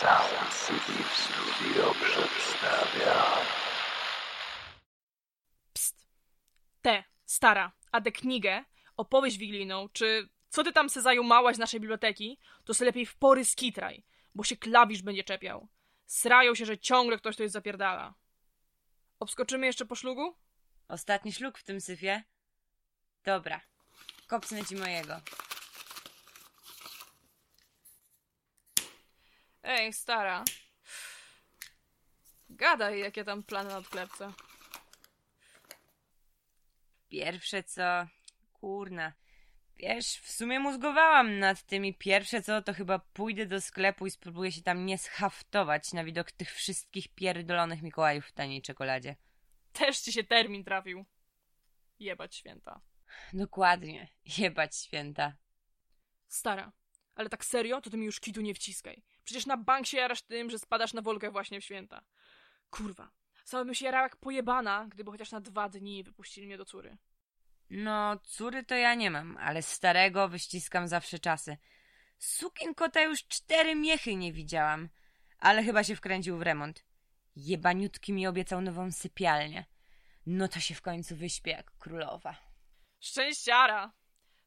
Sound City w studio przedstawia. Psst. Te, stara, a tę knigę, opowieść wigilijną, czy co ty tam se zajumałaś z naszej biblioteki, to se lepiej w pory skitraj, bo się klawisz będzie czepiał. Srają się, że ciągle ktoś to jest zapierdala. Obskoczymy jeszcze po szlugu? Ostatni szluk w tym syfie? Dobra. Kopcnę ci mojego. Ej, stara. Gadaj, jakie tam plany na odklepce. Pierwsze co... Kurna. Wiesz, w sumie mózgowałam nad tymi. Pierwsze co, to chyba pójdę do sklepu i spróbuję się tam nie schaftować na widok tych wszystkich pierdolonych Mikołajów w taniej czekoladzie. Też ci się termin trafił. Jebać święta. Dokładnie. Jebać święta. Stara, ale tak serio, to ty mi już kitu nie wciskaj. Przecież na bank się jarasz tym, że spadasz na wolkę właśnie w święta. Kurwa, sama bym się jarała jak pojebana, gdyby chociaż na dwa dni wypuścili mnie do córy. No, córy to ja nie mam, ale starego wyściskam zawsze czasy. Sukin kota już cztery miechy nie widziałam, ale chyba się wkręcił w remont. Jebaniutki mi obiecał nową sypialnię. No to się w końcu wyśpię jak królowa. Szczęściara!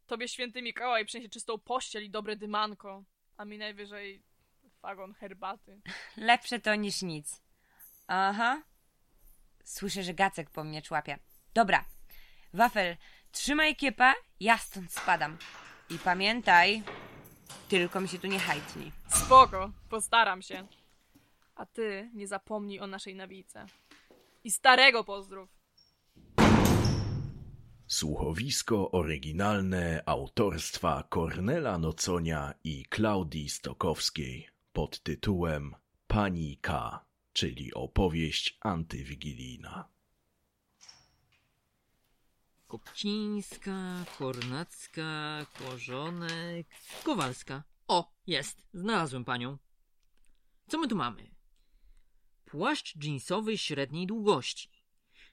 Tobie święty Mikołaj przyniesie czystą pościel i dobre dymanko, a mi najwyżej wagon herbaty. Lepsze to niż nic. Aha. Słyszę, że Gacek po mnie człapie. Dobra. Wafel, trzymaj kiepa, ja stąd spadam. I pamiętaj, tylko mi się tu nie hajtni. Spoko, postaram się. A ty nie zapomnij o naszej nawijce. I starego pozdrów. Słuchowisko oryginalne autorstwa Kornela Noconia i Klaudii Stokowskiej pod tytułem Pani K, czyli opowieść antywigilijna. Kopcińska, Kornacka, Korzonek, Kowalska. O, jest, znalazłem panią. Co my tu mamy? Płaszcz dżinsowy średniej długości.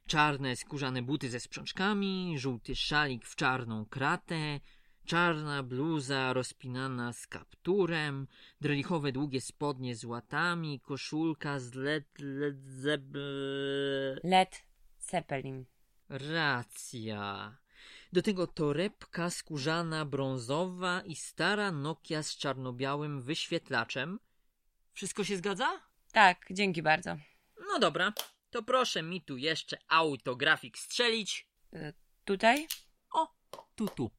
Czarne skórzane buty ze sprzączkami, żółty szalik w czarną kratę, czarna bluza rozpinana z kapturem, drelichowe długie spodnie z łatami, koszulka z led, led zeb... Led Zeppelin. Racja. Do tego torebka skórzana brązowa i stara Nokia z czarno-białym wyświetlaczem. Wszystko się zgadza? Tak, dzięki bardzo. No dobra, to proszę mi tu jeszcze autografik strzelić. Y, tutaj? O, tu, tu.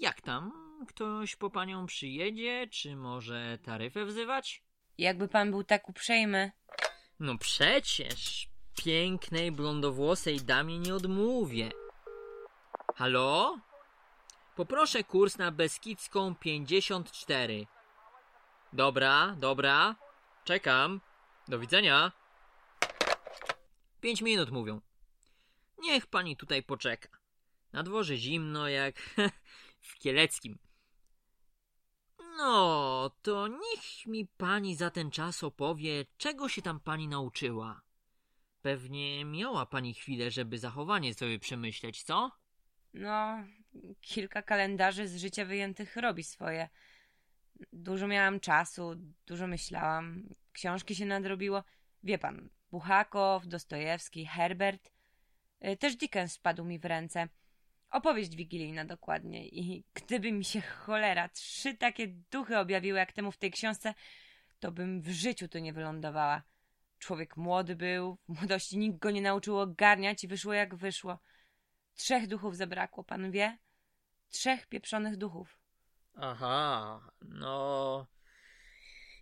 Jak tam? Ktoś po panią przyjedzie, czy może taryfę wzywać? Jakby pan był tak uprzejmy. No przecież, pięknej, blondowłosej damie nie odmówię. Halo? Poproszę kurs na Beskidzką 54. Dobra, dobra. Czekam. Do widzenia. Pięć minut mówią. Niech pani tutaj poczeka. Na dworze zimno jak w Kieleckim. No, to niech mi pani za ten czas opowie, czego się tam pani nauczyła. Pewnie miała pani chwilę, żeby zachowanie sobie przemyśleć, co? No, kilka kalendarzy z życia wyjętych robi swoje. Dużo miałam czasu, dużo myślałam, książki się nadrobiło. Wie pan, Buchakow, Dostojewski, Herbert. Y, Też Dickens wpadł mi w ręce. Opowieść wigilijna dokładnie. I gdyby mi się cholera trzy takie duchy objawiły jak temu w tej książce, to bym w życiu tu nie wylądowała. Człowiek młody był, w młodości nikt go nie nauczył ogarniać i wyszło jak wyszło. Trzech duchów zabrakło, pan wie? Trzech pieprzonych duchów. Aha, no.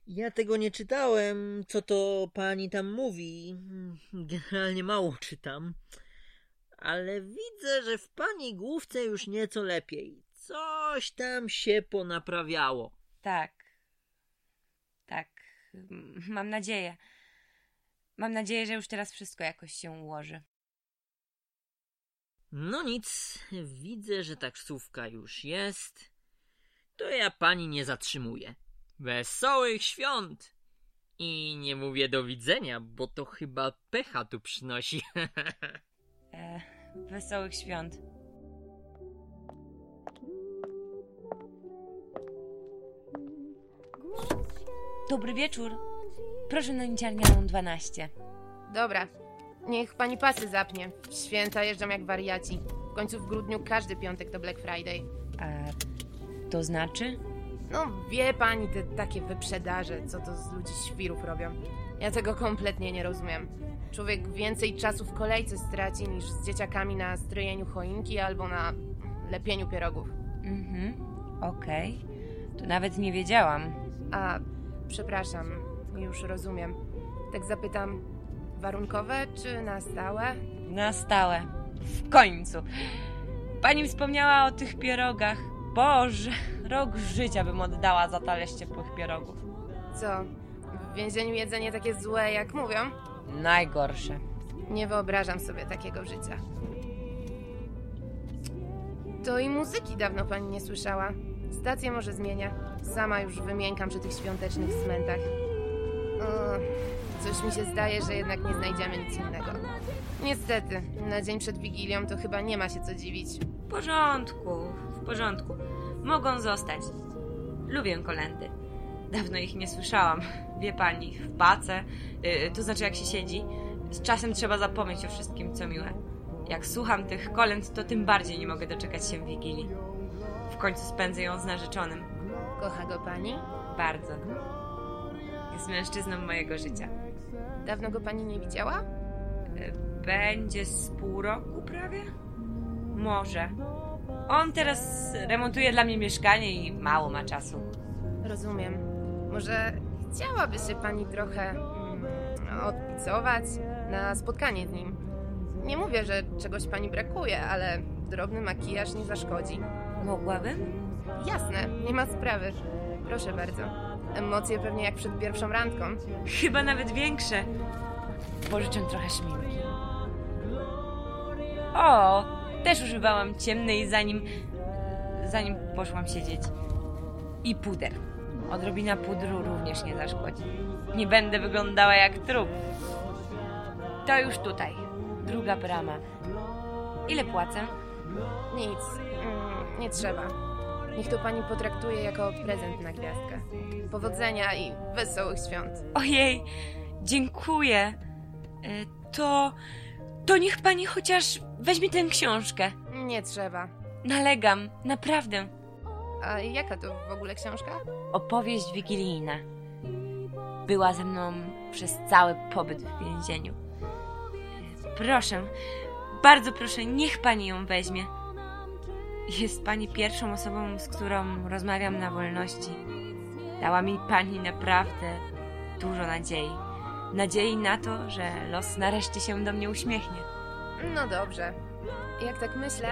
Ja tego nie czytałem, co to pani tam mówi. Generalnie mało czytam. Ale widzę, że w pani główce już nieco lepiej. Coś tam się ponaprawiało. Tak. Tak. Mam nadzieję. Mam nadzieję, że już teraz wszystko jakoś się ułoży. No nic, widzę, że taksówka już jest. To ja pani nie zatrzymuję. Wesołych świąt! I nie mówię do widzenia, bo to chyba pecha tu przynosi. E, wesołych świąt. Dobry wieczór. Proszę na liniarnianą 12. Dobra, niech pani pasy zapnie. W święta jeżdżam jak wariaci. W końcu w grudniu każdy piątek to Black Friday. A to znaczy? No wie pani te takie wyprzedaże, co to z ludzi świrów robią. Ja tego kompletnie nie rozumiem. Człowiek więcej czasu w kolejce straci niż z dzieciakami na strojeniu choinki albo na lepieniu pierogów. Mhm, okej. To nawet nie wiedziałam. A, przepraszam, już rozumiem. Tak zapytam, warunkowe czy na stałe? Na stałe. W końcu. Pani wspomniała o tych pierogach. Boże, rok życia bym oddała za talerz ciepłych pierogów. Co, w więzieniu jedzenie takie złe, jak mówią? Najgorsze. Nie wyobrażam sobie takiego życia. To i muzyki dawno pani nie słyszała. Stację może zmienia. Sama już wymiękam przy tych świątecznych smętach. O, coś mi się zdaje, że jednak nie znajdziemy nic innego. Niestety, na dzień przed Wigilią to chyba nie ma się co dziwić. W porządku, w porządku. Mogą zostać. Lubię kolendy. Dawno ich nie słyszałam. Wie pani, w pace, yy, to znaczy jak się siedzi, z czasem trzeba zapomnieć o wszystkim, co miłe. Jak słucham tych kolęd, to tym bardziej nie mogę doczekać się Wigilii. W końcu spędzę ją z narzeczonym. Kocha go pani? Bardzo. Jest mężczyzną mojego życia. Dawno go pani nie widziała? Yy, Będzie z pół roku prawie? Może. On teraz remontuje dla mnie mieszkanie i mało ma czasu. Rozumiem. Może chciałaby się pani trochę mm, odpicować na spotkanie z nim. Nie mówię, że czegoś pani brakuje, ale drobny makijaż nie zaszkodzi. Mogłabym? Jasne, nie ma sprawy. Proszę bardzo. Emocje pewnie jak przed pierwszą randką. Chyba nawet większe. Pożyczę trochę szminki. O, też używałam ciemnej zanim zanim poszłam siedzieć. I puder. Odrobina pudru również nie zaszkodzi. Nie będę wyglądała jak trup. To już tutaj. Druga brama. Ile płacę? Nic, mm, nie trzeba. Niech to pani potraktuje jako prezent na gwiazdkę. Powodzenia i wesołych świąt. Ojej, dziękuję. E, To. To niech pani chociaż weźmie tę książkę. Nie trzeba. Nalegam, naprawdę. A jaka to w ogóle książka? Opowieść wigilijna. Była ze mną przez cały pobyt w więzieniu. Proszę, bardzo proszę, niech pani ją weźmie. Jest pani pierwszą osobą, z którą rozmawiam na wolności. Dała mi pani naprawdę dużo nadziei. Nadziei na to, że los nareszcie się do mnie uśmiechnie. No dobrze. Jak tak myślę,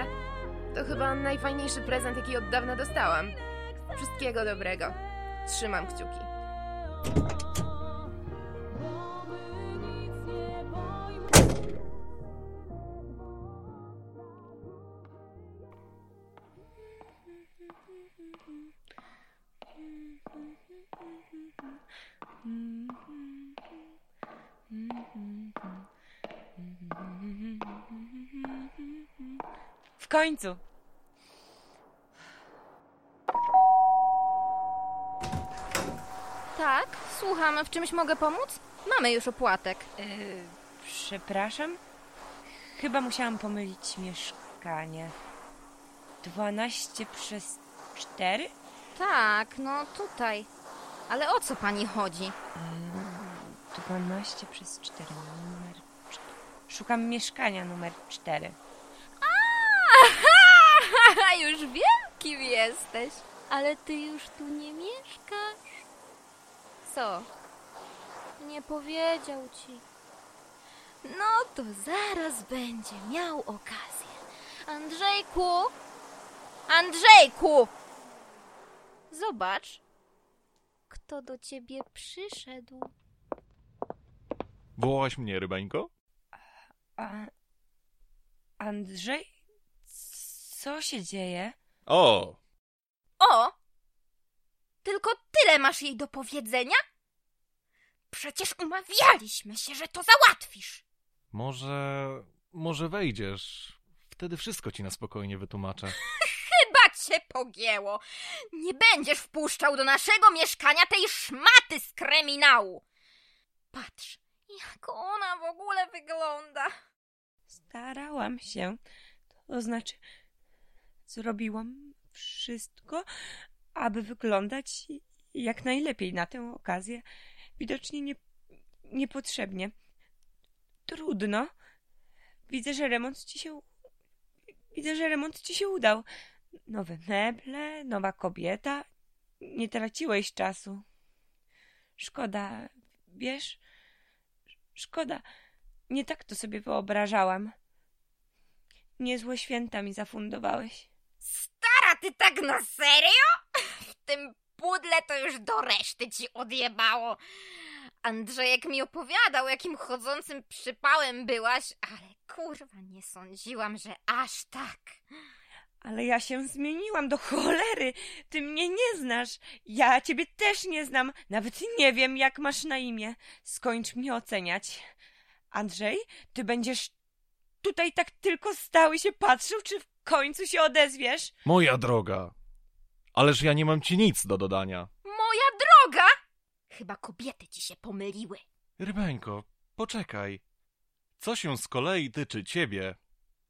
to chyba najfajniejszy prezent, jaki od dawna dostałam. Wszystkiego dobrego. Trzymam kciuki. W końcu. Tak, słucham. W czymś mogę pomóc? Mamy już opłatek. Yy, przepraszam? Chyba musiałam pomylić mieszkanie. 12 przez 4? Tak, no tutaj. Ale o co pani chodzi? 12 przez 4, numer 4. Szukam mieszkania numer 4. Już wiem, kim jesteś. Ale ty już tu nie mieszkasz. Co? Nie powiedział ci. No to zaraz będzie miał okazję. Andrzejku! Andrzejku! Zobacz, kto do ciebie przyszedł. Wołałaś mnie, rybańko? A... Andrzej? Co się dzieje? O! O! Tylko tyle masz jej do powiedzenia? Przecież umawialiśmy się, że to załatwisz. Może... może wejdziesz. Wtedy wszystko ci na spokojnie wytłumaczę. Chyba cię pogięło! Nie będziesz wpuszczał do naszego mieszkania tej szmaty z kryminału! Patrz, jak ona w ogóle wygląda! Starałam się. To znaczy, zrobiłam wszystko, aby wyglądać jak najlepiej na tę okazję. Widocznie nie, niepotrzebnie. Trudno. Widzę, że remont ci się. Widzę, że remont ci się udał. Nowe meble, nowa kobieta. Nie traciłeś czasu. Szkoda, wiesz? Szkoda. Nie tak to sobie wyobrażałam. Niezłe święta mi zafundowałeś. Stara, ty tak na serio? W tym pudle to już do reszty ci odjebało. Andrzejek mi opowiadał, jakim chodzącym przypałem byłaś, ale kurwa, nie sądziłam, że aż tak. Ale ja się zmieniłam do cholery. Ty mnie nie znasz. Ja ciebie też nie znam. Nawet nie wiem, jak masz na imię. Skończ mnie oceniać. Andrzej, ty będziesz tutaj tak tylko stał i się patrzył, czy końcu się odezwiesz? Moja droga. Ależ ja nie mam ci nic do dodania. Moja droga! Chyba kobiety ci się pomyliły. Rybeńko, poczekaj. Co się z kolei tyczy ciebie,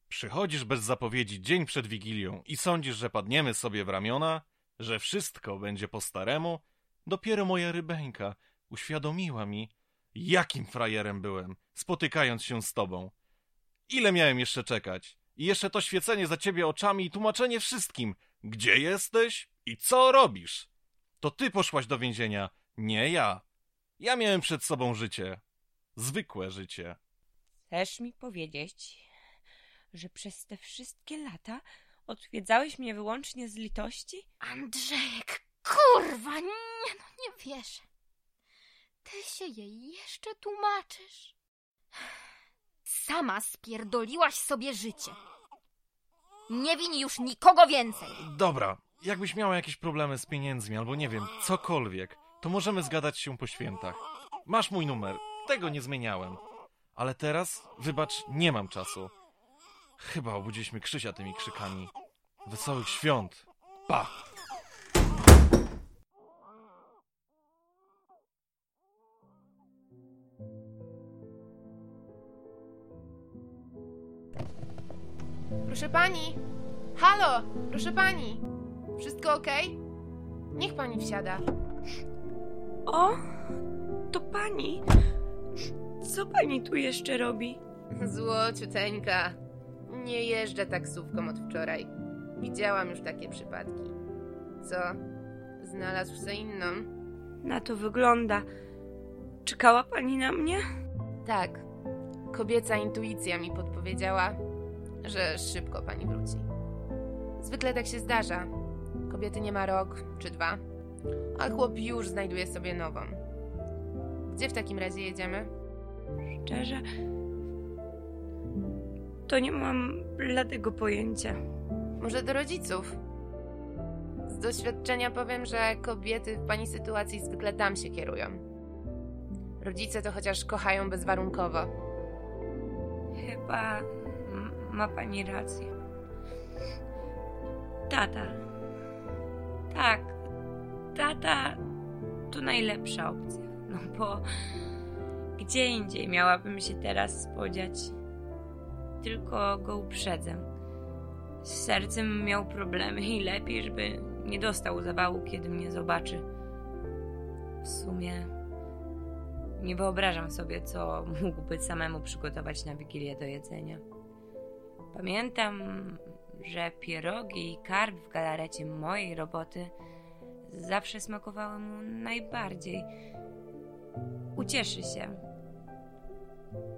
przychodzisz bez zapowiedzi dzień przed Wigilią i sądzisz, że padniemy sobie w ramiona, że wszystko będzie po staremu? Dopiero moja rybeńka uświadomiła mi, jakim frajerem byłem, spotykając się z tobą. Ile miałem jeszcze czekać? I jeszcze to świecenie za ciebie oczami i tłumaczenie wszystkim, gdzie jesteś i co robisz. To ty poszłaś do więzienia, nie ja. Ja miałem przed sobą życie. Zwykłe życie. Chcesz mi powiedzieć, że przez te wszystkie lata odwiedzałeś mnie wyłącznie z litości? Andrzejek, kurwa, nie no, nie wierzę. Ty się jej jeszcze tłumaczysz. Sama spierdoliłaś sobie życie. Nie win już nikogo więcej. Dobra, jakbyś miała jakieś problemy z pieniędzmi albo nie wiem, cokolwiek, to możemy zgadać się po świętach. Masz mój numer, tego nie zmieniałem. Ale teraz, wybacz, nie mam czasu. Chyba obudziliśmy Krzysia tymi krzykami. Wesołych świąt. Pa! Proszę pani! Halo! Proszę pani! Wszystko ok? Niech pani wsiada. O, to pani. Co pani tu jeszcze robi? Złociuteńka. Nie jeżdżę taksówką od wczoraj. Widziałam już takie przypadki. Co? Znalazł sobie inną? Na to wygląda. Czekała pani na mnie? Tak. Kobieca intuicja mi podpowiedziała, że szybko pani wróci. Zwykle tak się zdarza. Kobiety nie ma rok czy dwa, a chłop już znajduje sobie nową. Gdzie w takim razie jedziemy? Szczerze, to nie mam bladego pojęcia. Może do rodziców? Z doświadczenia powiem, że kobiety w pani sytuacji zwykle tam się kierują. Rodzice to chociaż kochają bezwarunkowo. Chyba ma pani rację. Tata. Tak. Tata to najlepsza opcja. No bo gdzie indziej miałabym się teraz spodziać? Tylko go uprzedzę. Z sercem miał problemy i lepiej, żeby nie dostał zawału, kiedy mnie zobaczy. W sumie nie wyobrażam sobie, co mógłby samemu przygotować na Wigilię do jedzenia. Pamiętam, że pierogi i karp w galarecie mojej roboty zawsze smakowały mu najbardziej. Ucieszy się.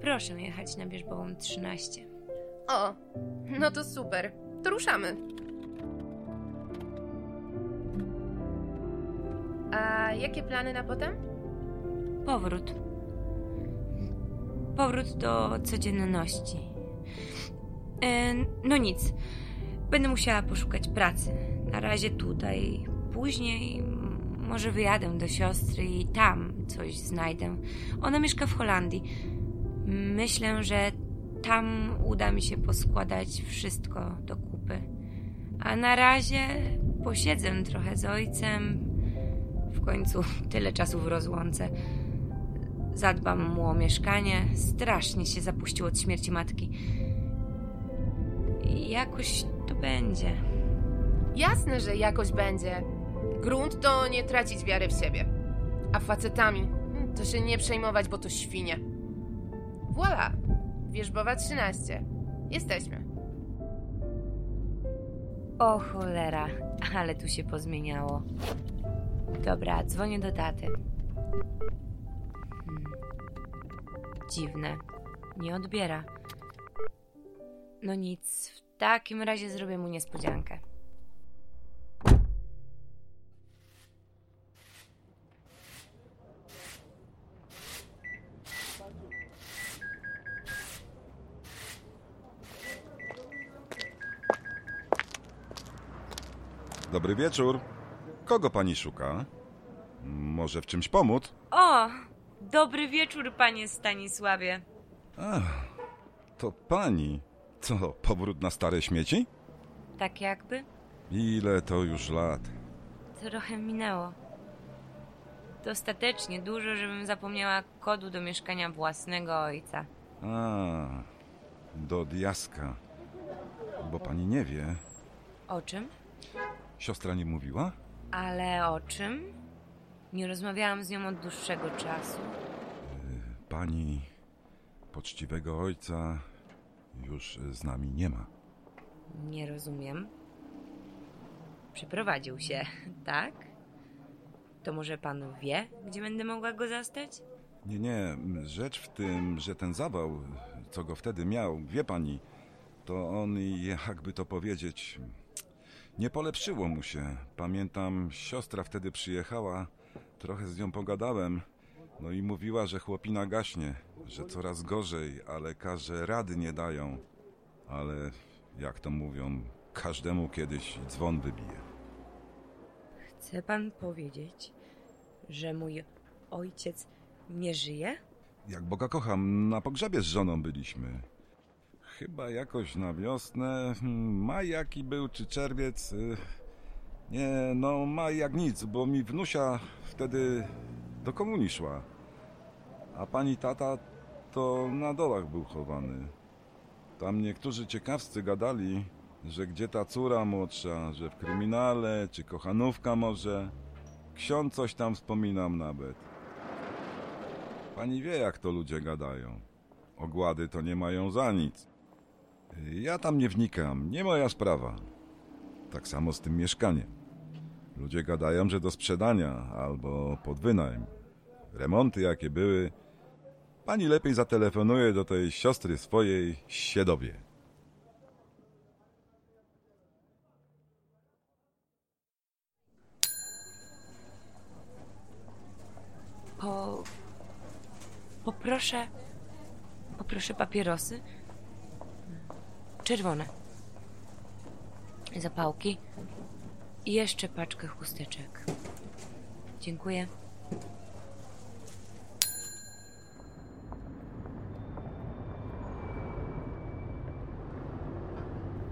Proszę jechać na Wierzbową 13. O, no to super. To ruszamy. A jakie plany na potem? Powrót. Powrót do codzienności. E, no nic. Będę musiała poszukać pracy. Na razie tutaj. Później może wyjadę do siostry i tam coś znajdę. Ona mieszka w Holandii. Myślę, że tam uda mi się poskładać wszystko do kupy. A na razie posiedzę trochę z ojcem. W końcu tyle czasu w rozłące. Zadbam mu o mieszkanie. Strasznie się zapuścił od śmierci matki. Jakoś to będzie. Jasne, że jakoś będzie. Grunt to nie tracić wiary w siebie. A facetami to się nie przejmować, bo to świnie. Voila! Wierzbowa 13. Jesteśmy. O cholera, ale tu się pozmieniało. Dobra, dzwonię do taty. Hmm. Dziwne. Nie odbiera. No nic, w takim razie zrobię mu niespodziankę. Dobry wieczór. Kogo pani szuka? Może w czymś pomóc? O! Dobry wieczór, panie Stanisławie. Ach, to pani. Co, powrót na stare śmieci? Tak jakby? Ile to już lat? Trochę minęło. Dostatecznie dużo, żebym zapomniała kodu do mieszkania własnego ojca. A, do diaska. Bo pani nie wie. O czym? Siostra nie mówiła? Ale o czym? Nie rozmawiałam z nią od dłuższego czasu. Pani poczciwego ojca już z nami nie ma. Nie rozumiem. Przeprowadził się, tak? To może pan wie, gdzie będę mogła go zastać? Nie, nie. Rzecz w tym, że ten zawał, co go wtedy miał, wie pani, to on, jakby to powiedzieć, nie polepszyło mu się. Pamiętam, siostra wtedy przyjechała, trochę z nią pogadałem, no i mówiła, że chłopina gaśnie, że coraz gorzej, a lekarze rady nie dają. Ale, jak to mówią, każdemu kiedyś dzwon wybije. Chce pan powiedzieć, że mój ojciec nie żyje? Jak Boga kocham, na pogrzebie z żoną byliśmy. Chyba jakoś na wiosnę, hmm, maj jaki był, czy czerwiec. y, Nie, no maj jak nic, bo mi wnusia wtedy do komunii szła. A pani tata to na dołach był chowany. Tam niektórzy ciekawscy gadali, że gdzie ta córa młodsza, że w kryminale, czy kochanówka może. Ksiądz coś tam wspominam nawet. Pani wie, jak to ludzie gadają. Ogłady to nie mają za nic. Ja tam nie wnikam, nie moja sprawa. Tak samo z tym mieszkaniem. Ludzie gadają, że do sprzedania albo pod wynajem. Remonty jakie były. Pani lepiej zatelefonuje do tej siostry swojej, się dowie. Po... Poproszę... Poproszę papierosy. Czerwone. Zapałki. I jeszcze paczkę chusteczek. Dziękuję.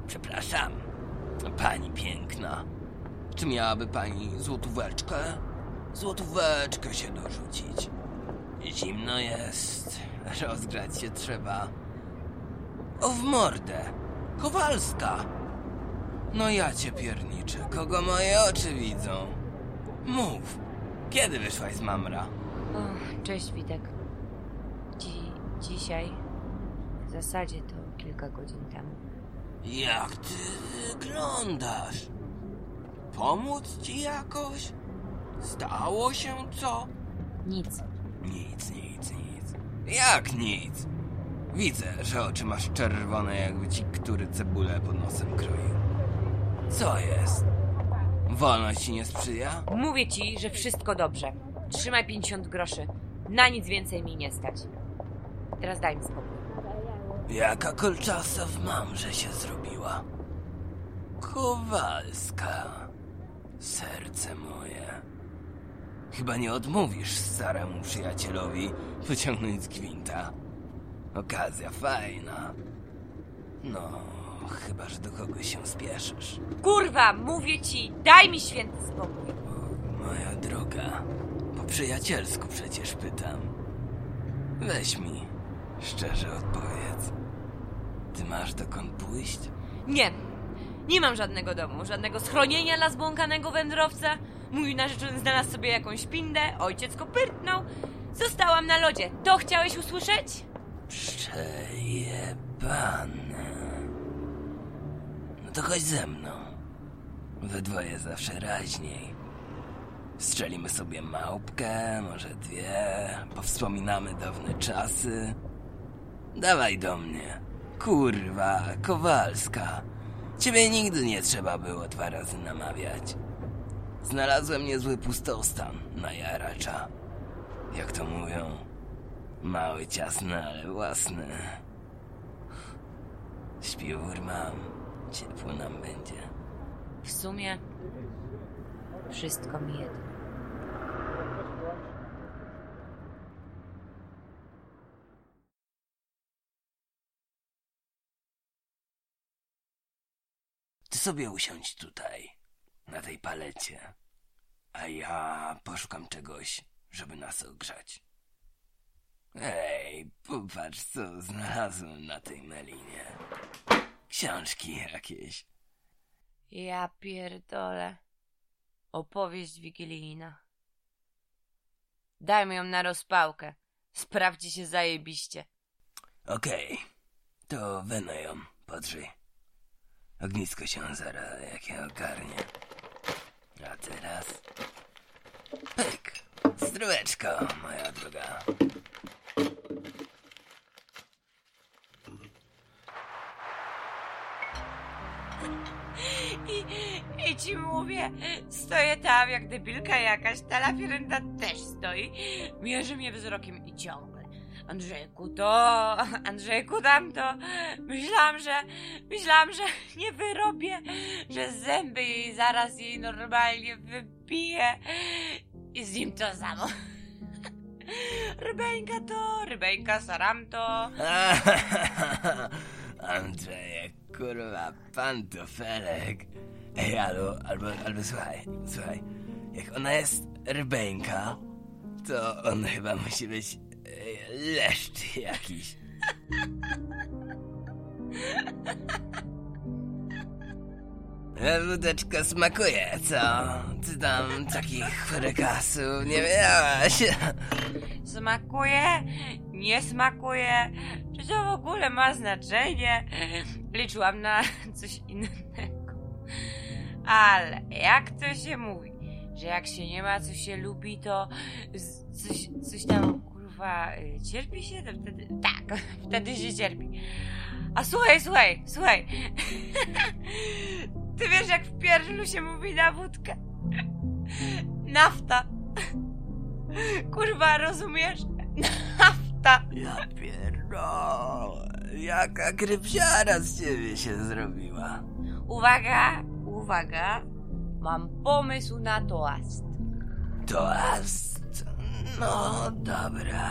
Przepraszam, pani piękna. Czy miałaby pani złotóweczkę? Złotóweczkę się dorzucić. Zimno jest, rozgrzać się trzeba. O w mordę, Kowalska. No ja cię pierniczę, kogo moje oczy widzą? Mów, kiedy wyszłaś z mamra? O, cześć Witek. Dzi dzisiaj. W zasadzie to kilka godzin temu. Jak ty wyglądasz? Pomóc ci jakoś? Stało się co? Nic. Nic, nic, nic. Jak nic? Widzę, że oczy masz czerwone, jakby ci który cebulę pod nosem kroił. Co jest? Wolność ci nie sprzyja? Mówię ci, że wszystko dobrze. Trzymaj 50 groszy. Na nic więcej mi nie stać. Teraz daj mi spokój. Jaka kolczasa w mamrze się zrobiła? Kowalska. Serce moje. Chyba nie odmówisz staremu przyjacielowi wyciągnąć z gwinta. Okazja fajna. No, chyba że do kogoś się spieszysz. Kurwa, mówię ci, daj mi święty spokój. Moja droga, po przyjacielsku przecież pytam. Weź mi, szczerze odpowiedz. Ty masz dokąd pójść? Nie, nie mam żadnego domu, żadnego schronienia dla zbłąkanego wędrowca. Mój narzeczony znalazł sobie jakąś pindę, ojciec kopyrtnął. Zostałam na lodzie. To chciałeś usłyszeć? Przejebane. To chodź ze mną. We dwoje zawsze raźniej. Strzelimy sobie małpkę, może dwie, powspominamy dawne czasy. Dawaj do mnie. Kurwa, Kowalska. Ciebie nigdy nie trzeba było dwa razy namawiać. Znalazłem niezły pustostan na jaracza. Jak to mówią, mały, ciasny, ale własny. Śpiwór mam, ciepło nam będzie. W sumie wszystko mi jedno. Ty sobie usiądź tutaj, na tej palecie, a ja poszukam czegoś, żeby nas ogrzać. Ej, popatrz, co znalazłem na tej melinie. Książki jakieś. Ja pierdolę. Opowieść wigilijna. Dajmy ją na rozpałkę. Sprawdzi się zajebiście. Okej, to weno ją, podrzyj. Ognisko się zaraz jakie ogarnie. A teraz... Pyk! Zdróweczko, moja droga. I ci mówię, stoję tam jak debilka jakaś, ta lafirynda też stoi, mierzy mnie wzrokiem i ciągle. Andrzejku to, Andrzejku tamto. Myślałam, że, myślałam, że nie wyrobię, że zęby jej zaraz jej normalnie wybiję. I z nim to samo. Rybeńka to, rybeńka saram to. Andrzejek, kurwa, pantofelek. Ej, albo, albo, albo słuchaj, słuchaj. Jak ona jest rybeńka, to on chyba musi być e, leszcz jakiś. Wódeczka smakuje, co? Ty tam takich frykasów nie miałaś. Smakuje? Nie smakuje? Czy to w ogóle ma znaczenie? Liczyłam na coś innego. Ale jak to się mówi, że jak się nie ma, co się lubi, to coś, coś tam kurwa y, cierpi się? To wtedy, tak, wtedy się cierpi. A słuchaj, słuchaj, słuchaj. Ty wiesz, jak w pierzlu się mówi na wódkę? Nafta. Kurwa, rozumiesz? Nafta. Ja pierdolę, jaka grypsiara z ciebie się zrobiła. Uwaga, uwaga. Mam pomysł na toast. Toast? No dobra,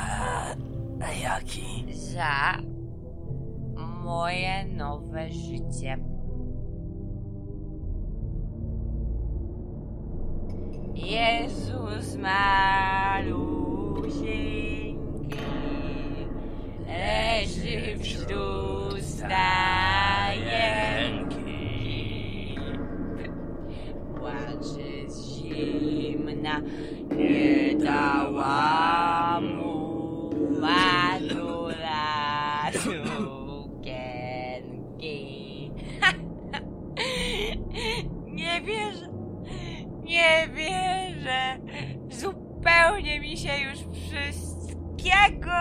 a jaki? Za moje nowe życie. Jezus malusieńki leży wśród stajenki. Wszystkiego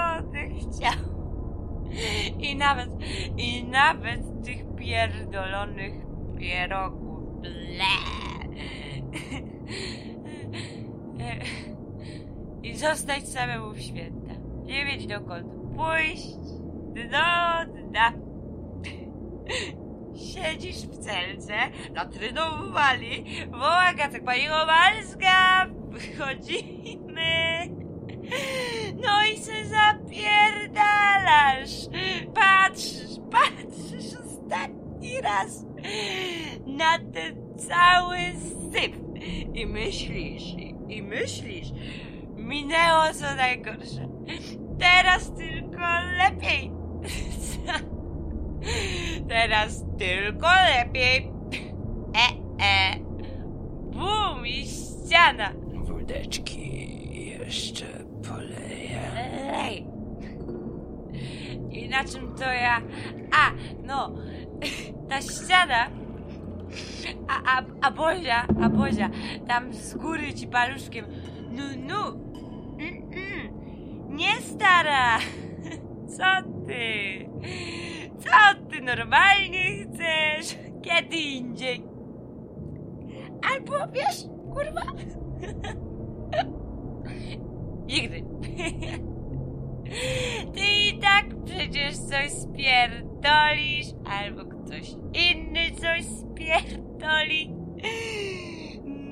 chciał. I nawet, i nawet tych pierdolonych pierogów. Ble. I zostać samemu w święta. Nie mieć dokąd pójść. Dno dna. Siedzisz w celce, latryną wali, woła Gacek, pani Kowalska, wychodzimy. No i se zapierdalasz. Patrzysz, patrzysz ostatni raz na ten cały syf. I myślisz, i, i myślisz, minęło co najgorsze. Teraz tylko lepiej. Teraz tylko lepiej. E, e. Bum i ściana. Wódeczki jeszcze poleję. Lej. I na czym to ja... A, no, ta ściana... A, a, a Bozia, a Bozia, tam z góry ci paluszkiem. No, no. Mm, mm. Nie stara. Co ty? Co ty normalnie chcesz? Kiedy indziej? Albo wiesz, kurwa? Nigdy. Ty i tak przecież coś spierdolisz, albo ktoś inny coś spierdoli.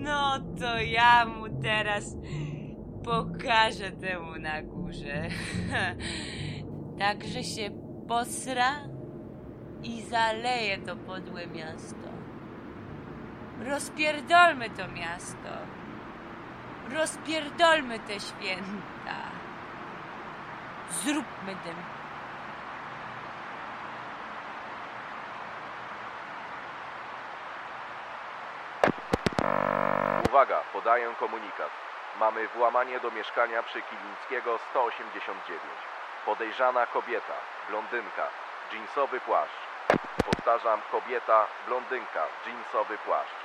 No to ja mu teraz pokażę temu na górze. Także się posra i zaleje to podłe miasto. Rozpierdolmy to miasto. Rozpierdolmy te święta. Zróbmy tym. Uwaga, podaję komunikat. Mamy włamanie do mieszkania przy Kilińskiego 189. Podejrzana kobieta, blondynka, dżinsowy płaszcz. Powtarzam, kobieta, blondynka, dżinsowy płaszcz.